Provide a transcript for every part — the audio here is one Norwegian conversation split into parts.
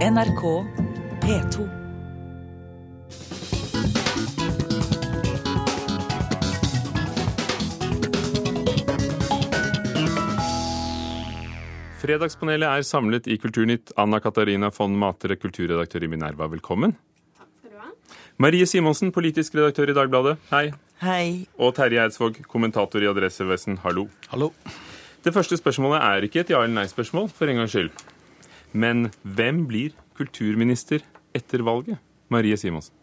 NRK P2. Fredagspanelet er samlet i Kulturnytt. Anna Katarina von Matre, kulturredaktør i Minerva, velkommen. Marie Simonsen, politisk redaktør i Dagbladet, hei. Hei. Og Terje Eidsvåg, kommentator i Adressevesen. hallo. Hallo. Det første spørsmålet er ikke et ja- eller nei-spørsmål, for en gangs skyld. Men hvem blir kulturminister etter valget? Marie Simonsen.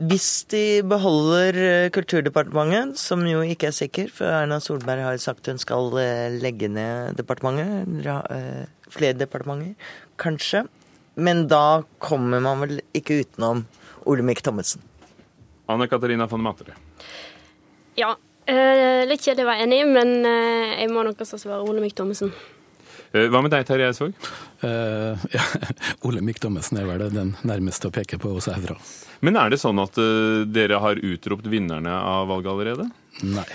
Hvis de beholder eh, Kulturdepartementet, som jo ikke er sikker, for Erna Solberg har sagt hun skal eh, legge ned departementet, eh, flere departementer, kanskje. Men da kommer man vel ikke utenom Olemic Thommessen. Anne Katarina von Matre. Ja, eh, litt kjedelig å være enig, men jeg må nok også svare Olemic Thommessen. Eh, Hva med deg, Terje Eidsvåg? Uh, ja, Olemic Thommessen er vel den nærmeste å peke på hos herfra. Men er det sånn at uh, dere har utropt vinnerne av valget allerede? Nei.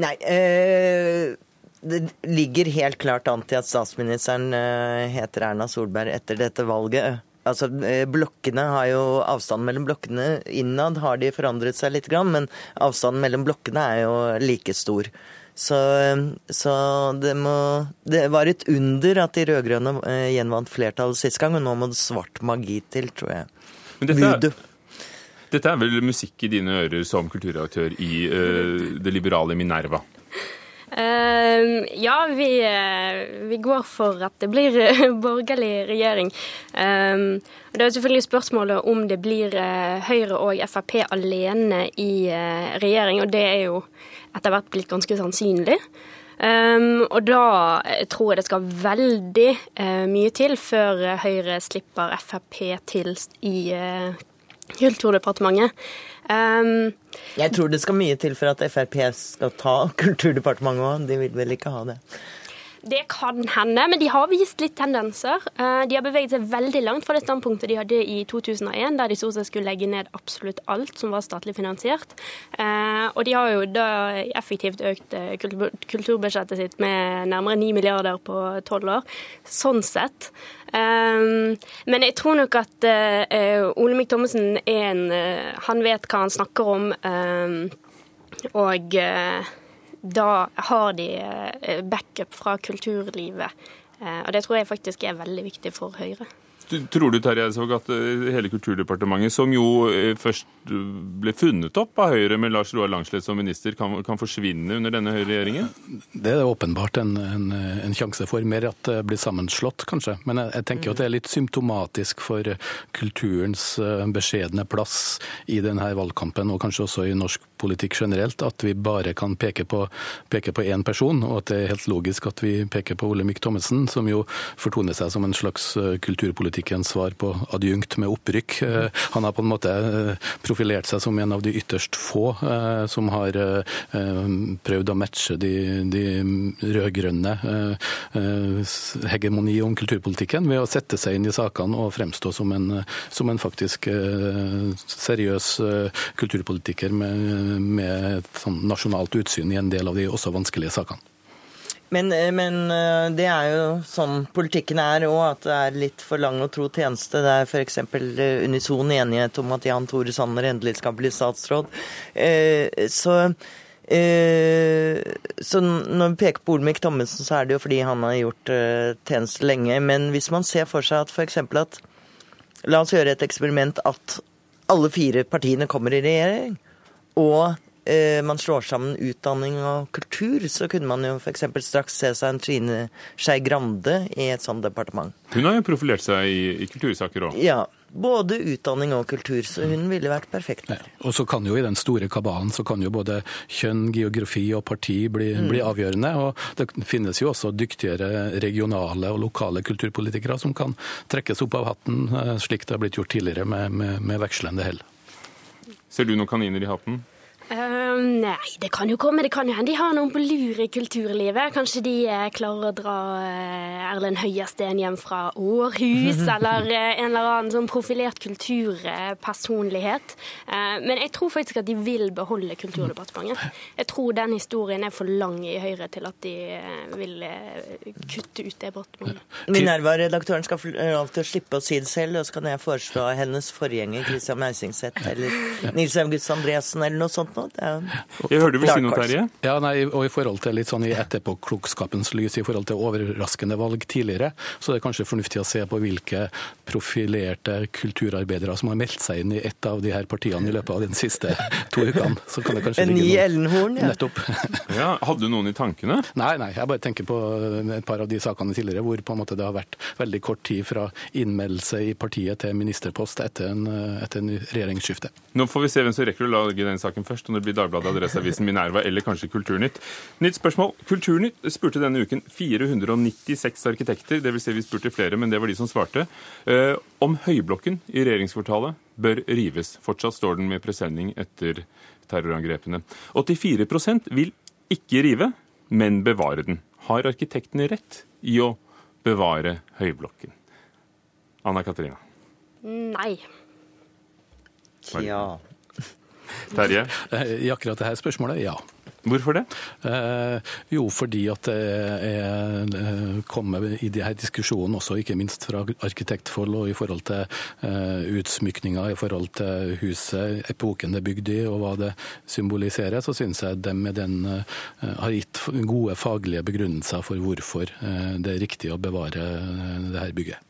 Nei, Uh, det ligger helt klart an til at statsministeren heter Erna Solberg etter dette valget. Altså, blokkene har jo, Avstanden mellom blokkene innad har de forandret seg litt, men avstanden mellom blokkene er jo like stor. Så, så det må Det var et under at de rød-grønne eh, gjenvant flertallet sist gang, og nå må det svart magi til, tror jeg. Men dette Voodoo. dette er vel musikk i dine ører som kulturredaktør i uh, det liberale Minerva? Eh, ja, vi, uh, vi går for at det blir eh, borgerlig regjering. Uh, det er selvfølgelig spørsmålet om det blir eh, Høyre og Frp alene i regjering, og det er jo etter hvert blitt ganske sannsynlig. Um, og da tror jeg det skal veldig mye til før Høyre slipper Frp til i Kulturdepartementet. Um, Jeg tror det skal mye til for at Frp skal ta Kulturdepartementet òg. De vil vel ikke ha det. Det kan hende, men de har vist litt tendenser. Eh, De har beveget seg veldig langt fra det standpunktet de hadde i 2001, der de stort sett skulle legge ned absolutt alt som var statlig finansiert. Eh, Og de har jo da effektivt økt eh, kulturbudsjettet sitt med nærmere 9 milliarder på tolv år. Sånn sett. Men jeg tror nok at Olemic Thommessen er en Han vet hva han snakker om. Og da har de eh, backup fra kulturlivet. Eh, Og det tror jeg faktisk er veldig viktig for Høyre. Tror du Terje Eidsvåg, at eh, hele Kulturdepartementet, som jo først ble funnet opp av Høyre med Lars Roar Langslet som minister, kan, kan forsvinne under denne Høyre-regjeringen? Det er åpenbart en, en, en sjanse for. Mer at det blir sammenslått, kanskje. Men jeg, jeg tenker jo at det er litt symptomatisk for kulturens beskjedne plass i denne valgkampen, og kanskje også i norsk politikk generelt, at vi bare kan peke på, peke én person, og at det er helt logisk at vi peker på Olemic Thommessen, som jo fortoner seg som en slags eh, kulturpolitikkens svar på adjunkt med opprykk. Eh, Han har på en måte eh, profilert seg som en av de ytterst få som har prøvd å matche de, de rød-grønne hegemoni om kulturpolitikken ved å sette seg inn i sakene og fremstå som en, som en faktisk seriøs kulturpolitiker med, med et sånn nasjonalt utsyn i en del av de også vanskelige sakene. Men, eh, men eh, det er jo sånn politikken er òg, at det er litt for lang og tro tjeneste. Det er f.eks. unison enighet om at Jan Tore Sanner endelig skal bli statsråd. Eh, Så, eh, så når vi peker på Olemic Thommessen, så er det jo fordi han har gjort eh, tjeneste lenge. Men hvis man ser for seg at f.eks. at La oss gjøre et eksperiment at alle fire partiene kommer i regjering, og eh, man slår sammen utdanning og kultur, så kunne man jo f.eks. straks se seg en Trine Skei Grande i et sånt departement. Hun har jo profilert seg i, i kultursaker òg. Ja, både utdanning og kultur, så hun ville vært perfekt der. Og så kan jo i den store kabalen så kan jo både kjønn, geografi og parti bli, bli avgjørende. Og det finnes jo også dyktigere regionale og lokale kulturpolitikere som kan trekkes opp av hatten, eh, slik det har blitt gjort tidligere med, med, med vekslende hell. Ser du noen kaniner i hatten? Um, nei, det kan jo komme. Det kan jo hende de har noen på lur i kulturlivet. Kanskje de uh, klarer å dra uh, Erlend Høiersten hjem fra Århus, eller en eller annen sånn profilert kulturpersonlighet. men jeg tror faktisk at de vil beholde Kulturdepartementet. Jeg tror den historien er for lang i Høyre til at de vil kutte ut det departementet. Minerva-redaktøren skal få lov til å slippe å si det selv, og så kan jeg foreslå hennes forgjenger Christian Meisingseth eller Nils August Andresen eller noe sånt noe. Jeg hørte du ville si noe, Terje? Ja, nei, og i forhold til litt sånn i etterpåklokskapens lys i forhold til overraskende valg tidligere, så det er kanskje fornuftig å se på hvilke profilerte kulturarbeidere som har meldt seg inn i et av de her partiene i løpet av de siste to ukene. Så kan det kanskje en ny Ellenhorn, ja. Nettopp. ja, hadde du noen i tankene? Nei, nei, jeg bare tenker på et par av de sakene tidligere hvor på en måte det har vært veldig kort tid fra innmeldelse i partiet til ministerpost etter en, etter en regjeringsskifte. Nå får vi se hvem som rekker å lage den saken først, om det blir Dagbladet, Adresseavisen, Minerva eller kanskje Kulturnytt. Nytt spørsmål. Kulturnytt spurte denne uken 496 arkitekter, dvs. Si vi spurte flere, men det var de som svarte, eh, om Høyblokken i regjeringskvartalet bør rives. Fortsatt står den med presenning etter terrorangrepene. 84% vil ikke rive, men bevare den. Har arkitektene rett i å bevare Høyblokken? Anna Katarina? Nei. Tja. Terje? I akkurat dette spørsmålet, ja. Hvorfor det? Eh, jo, fordi at det er eh, kommet i de her diskusjonene også, ikke minst fra arkitektfold og i forhold til eh, utsmykninga, i forhold til huset, epoken det er bygd i og hva det symboliserer, så syns jeg de med den eh, har gitt gode faglige begrunnelser for hvorfor eh, det er riktig å bevare eh, det her bygget.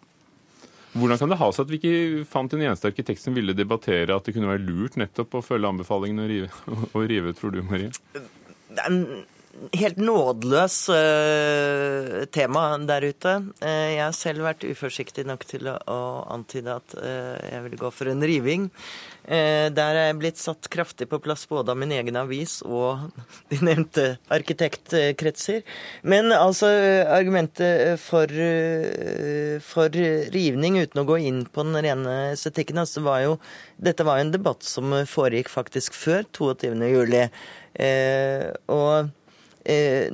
Hvordan kan det ha seg at vi ikke fant en eneste arkitekt som ville debattere at det kunne være lurt nettopp å følge anbefalingene og rive, ut, tror du, Marie? Det er en helt nådeløs uh, tema der ute. Uh, jeg har selv vært uforsiktig nok til å, å antyde at uh, jeg vil gå for en riving. Der er jeg blitt satt kraftig på plass både av min egen avis og de nevnte arkitektkretser. Men altså, argumentet for, for rivning, uten å gå inn på den rene estetikken, altså var jo Dette var jo en debatt som foregikk faktisk før 22. juli. og Eh,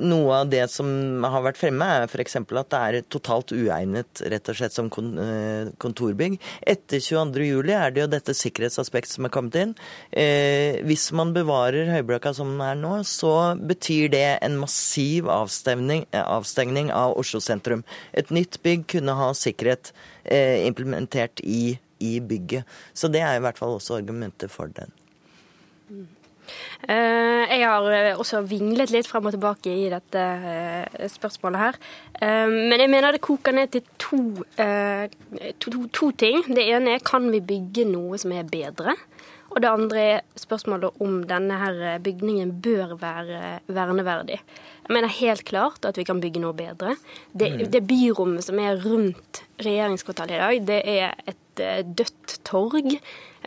noe av det som har vært fremme, er f.eks. at det er totalt uegnet rett og slett som eh, kontorbygg. Etter 22.07 er det jo dette sikkerhetsaspektet som er kommet inn. Eh, hvis man bevarer Høyblokka som den er nå, så betyr det en massiv avstengning av Oslo sentrum. Et nytt bygg kunne ha sikkerhet implementert i, i bygget. Så det er i hvert fall også argumentet for den. Eh, jeg har eh, også vinglet litt frem og tilbake i dette eh, spørsmålet her. Men jeg mener det koker ned til to, to, to, to ting. Det ene er kan vi bygge noe som er bedre? Og det andre er spørsmålet om denne her bygningen bør være verneverdig. Jeg mener helt klart at vi kan bygge noe bedre. Det, mm. det byrommet som er rundt regjeringskvartalet i dag, det er et dødt torg.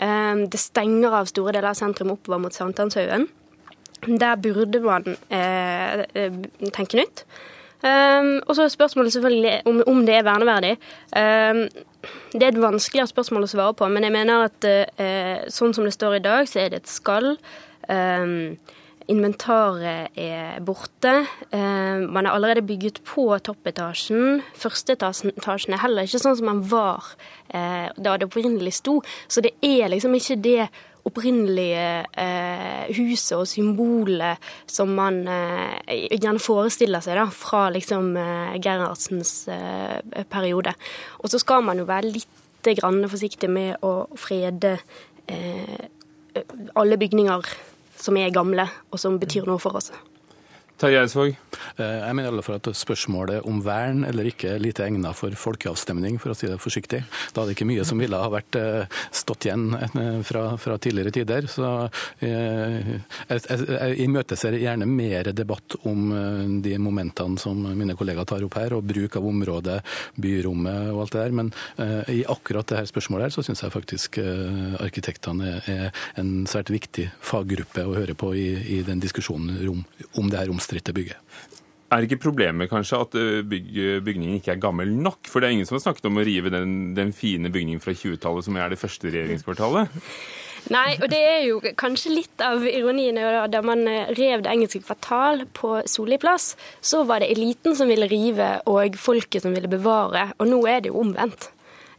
Ehm, det stenger av store deler av sentrum oppover mot Sankthanshaugen. Der burde man eh, eh, tenke nytt. Um, og så er spørsmålet selvfølgelig om, om, det er verneverdig. Um, det er et vanskeligere spørsmål å svare på, men jeg mener at uh, sånn som det står i dag, så er det et skall. Um, Inventaret er borte. Eh, man er allerede bygget på toppetasjen. Førsteetasjen er heller ikke sånn som man var eh, da det opprinnelig sto. Så det er liksom ikke det opprinnelige eh, huset og symbolet som man gjerne forestiller seg da, fra liksom Gerhardsens periode. Og så skal man jo være litt forsiktig med å frede alle bygninger som er gamle, og som betyr noe for oss. Terje Eidsvåg? Eh, jeg mener i alle fall at spørsmålet om vern eller ikke er lite egnet for folkeavstemning, for å si det forsiktig. Da er det ikke mye som ville ha vært eh, stått igjen eh, fra, fra tidligere tider. Så jeg, jeg imøteser gjerne mer debatt om de momentene som mine kollegaer tar opp her, og bruk av området, byrommet og alt det der. Men i akkurat dette spørsmålet her, så syns jeg faktisk arkitektene er en svært viktig faggruppe å høre på i, i den diskusjonen om, om det her omstridte omstridte bygget. Er ikke problemet kanskje at eh, byg, bygningen ikke er gammel nok? For det er ingen som har snakket om å rive den, den fine bygningen fra 20-tallet som er det første regjeringskvartalet? Nei, og det er jo kanskje litt av ironien da man eh, rev det engelske kvartal på Solli plass, så var det eliten som ville rive og folket som ville bevare, og nå er det jo omvendt.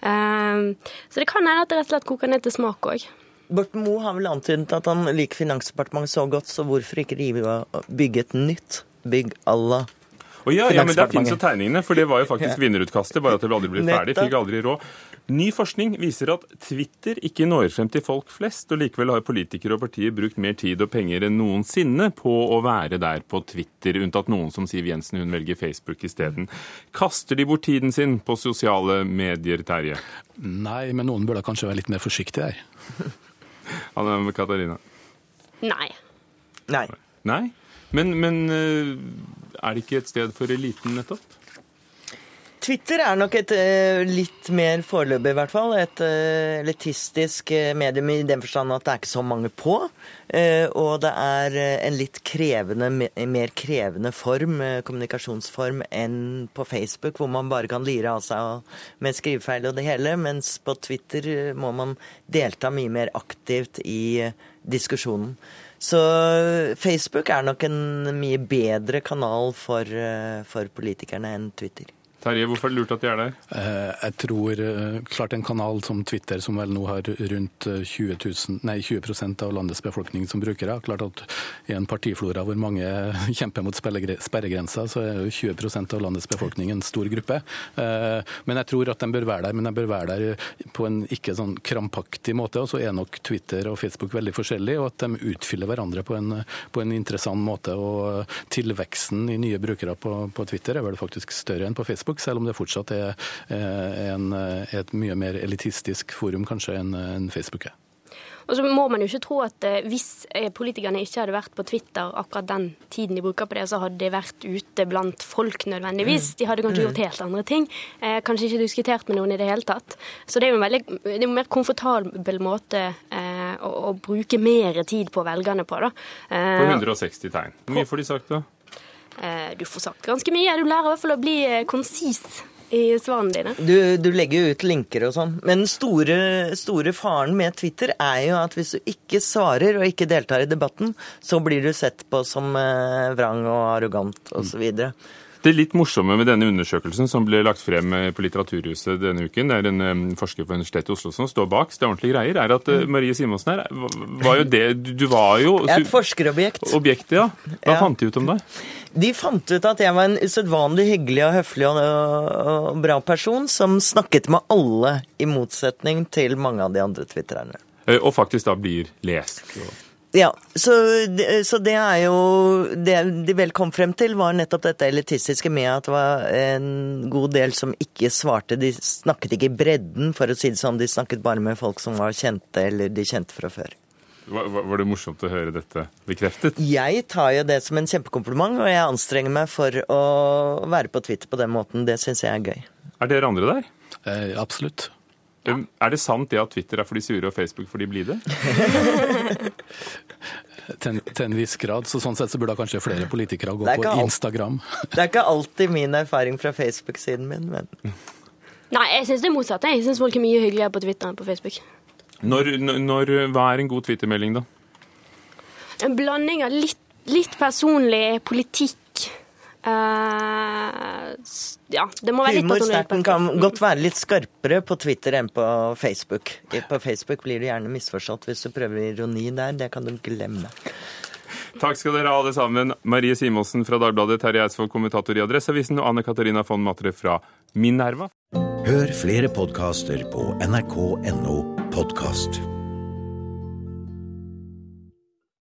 Um, så det kan hende at det rett og slett koker ned til smak òg. Borten Moe har vel antydet at han liker Finansdepartementet så godt, så hvorfor ikke rive og bygge et nytt bygg à la Oh, ja, ja, men Der finnes jo tegningene, for det var jo faktisk vinnerutkastet. Bare at det aldri ble ferdig. Fikk aldri råd. Ny forskning viser at Twitter ikke når frem til folk flest, og likevel har politikere og partier brukt mer tid og penger enn noensinne på å være der på Twitter, unntatt noen som Siv Jensen, hun velger Facebook isteden. Kaster de bort tiden sin på sosiale medier, Terje? Nei, men noen burde kanskje være litt mer forsiktige her. Anne Katarina? Nei. Nei. Nei? Men, men eh, er det ikke et sted for eliten, nettopp? Twitter er nok et uh, litt mer foreløpig, i hvert fall. Et uh, elitistisk uh, medium i den forstand at det er ikke så mange på. og det er en litt krevende, mer krevende form, kommunikasjonsform, enn på Facebook, hvor man bare kan lire av seg med skrivefeil og det hele. Mens på Twitter må man delta mye mer aktivt i diskusjonen. Så Facebook er nok en mye bedre kanal for, for politikerne enn Twitter. Terje, hvorfor er det lurt at de er der? Eh, jeg tror eh, klart en kanal som Twitter, som vel nå har rundt 20, 000, nei, 20% av landets befolkning som brukere, klart at i en partiflora hvor mange kjemper mot sperregrensa, så er jo 20% av landets befolkning en stor gruppe. Eh, men jeg tror at de bør være der, men de bør være der på en ikke sånn krampaktig måte. Og så er nok Twitter og Facebook veldig forskjellige, og at de utfyller hverandre på en, på en interessant måte. Og tilveksten i nye brukere på, på Twitter er vel faktisk større enn på Facebook. Facebook, selv om det fortsatt er eh, en, eh, et mye mer elitistisk forum kanskje enn Facebook er. Og så må man jo ikke tro at eh, hvis politikerne ikke hadde vært på Twitter akkurat den tiden de bruker på det, så hadde de vært ute blant folk nødvendigvis. Mm. De hadde kanskje gjort mm. helt andre ting. Eh, kanskje ikke diskutert med noen i det hele tatt. Så det er jo en veldig det er en mer komfortabel måte eh, å, å, bruke mer tid på velgerne på. da. Eh, på 160 tegn. Hvor mye får de sagt da? Eh, du får sagt ganske mye. Du lærer i hvert fall å bli eh, konsis i svarene dine. Du, du, legger jo ut linker og sånn. Men den store, store, faren med Twitter er jo at hvis du ikke svarer og ikke deltar i debatten, så blir du sett på som eh, vrang og arrogant osv. Det litt morsomme med denne undersøkelsen som ble lagt frem eh, på Litteraturhuset denne uken, det er en um, forsker på Universitetet i Oslo som står bak, så det er ordentlige greier, er at uh, Marie Simonsen her var jo det Du var jo Jeg er et forskerobjekt. Objekt, ja. Hva ja. fant de ut om deg? De fant ut at jeg var en usedvanlig hyggelig og høflig og, og bra person som snakket med alle, i motsetning til mange av de andre twitrerne. Og faktisk da blir lest. Og... Ja, så, så, det er jo Det de vel kom frem til, var nettopp dette elitistiske med at det var en god del som ikke svarte. De snakket ikke i bredden, for å si det sånn. De snakket bare med folk som var kjente, eller de kjente fra før. Var, var det morsomt å høre dette bekreftet? Jeg tar jo det som en kjempekompliment, og jeg anstrenger meg for å være på Twitter på den måten. Det syns jeg er gøy. Er dere andre der? Eh, absolutt. Ja. Er det sant det at Twitter er for de sure og Facebook for de blide? til, en, til, en, viss grad. så Sånn sett så burde kanskje flere politikere gå på Instagram. det er ikke alltid min erfaring fra Facebook-siden min, men Nei, jeg syns det er motsatt. Jeg syns folk er mye hyggeligere på Twitter enn på Facebook. Når, når, hva er en god Twitter-melding, da? En blanding av litt, litt personlig politikk Uh, ja, det må være litt humorsterten kan godt være litt skarpere på Twitter enn på Facebook. På Facebook blir du gjerne misforstått hvis du prøver ironi der. Det kan du glemme. Takk skal dere ha, alle sammen. Marie Simonsen fra Dagbladet, Terje Eidsvoll, kommentator i Adresseavisen, og Anne Katarina von Matre fra Minerva. Hør flere podkaster på nrk.no podkast.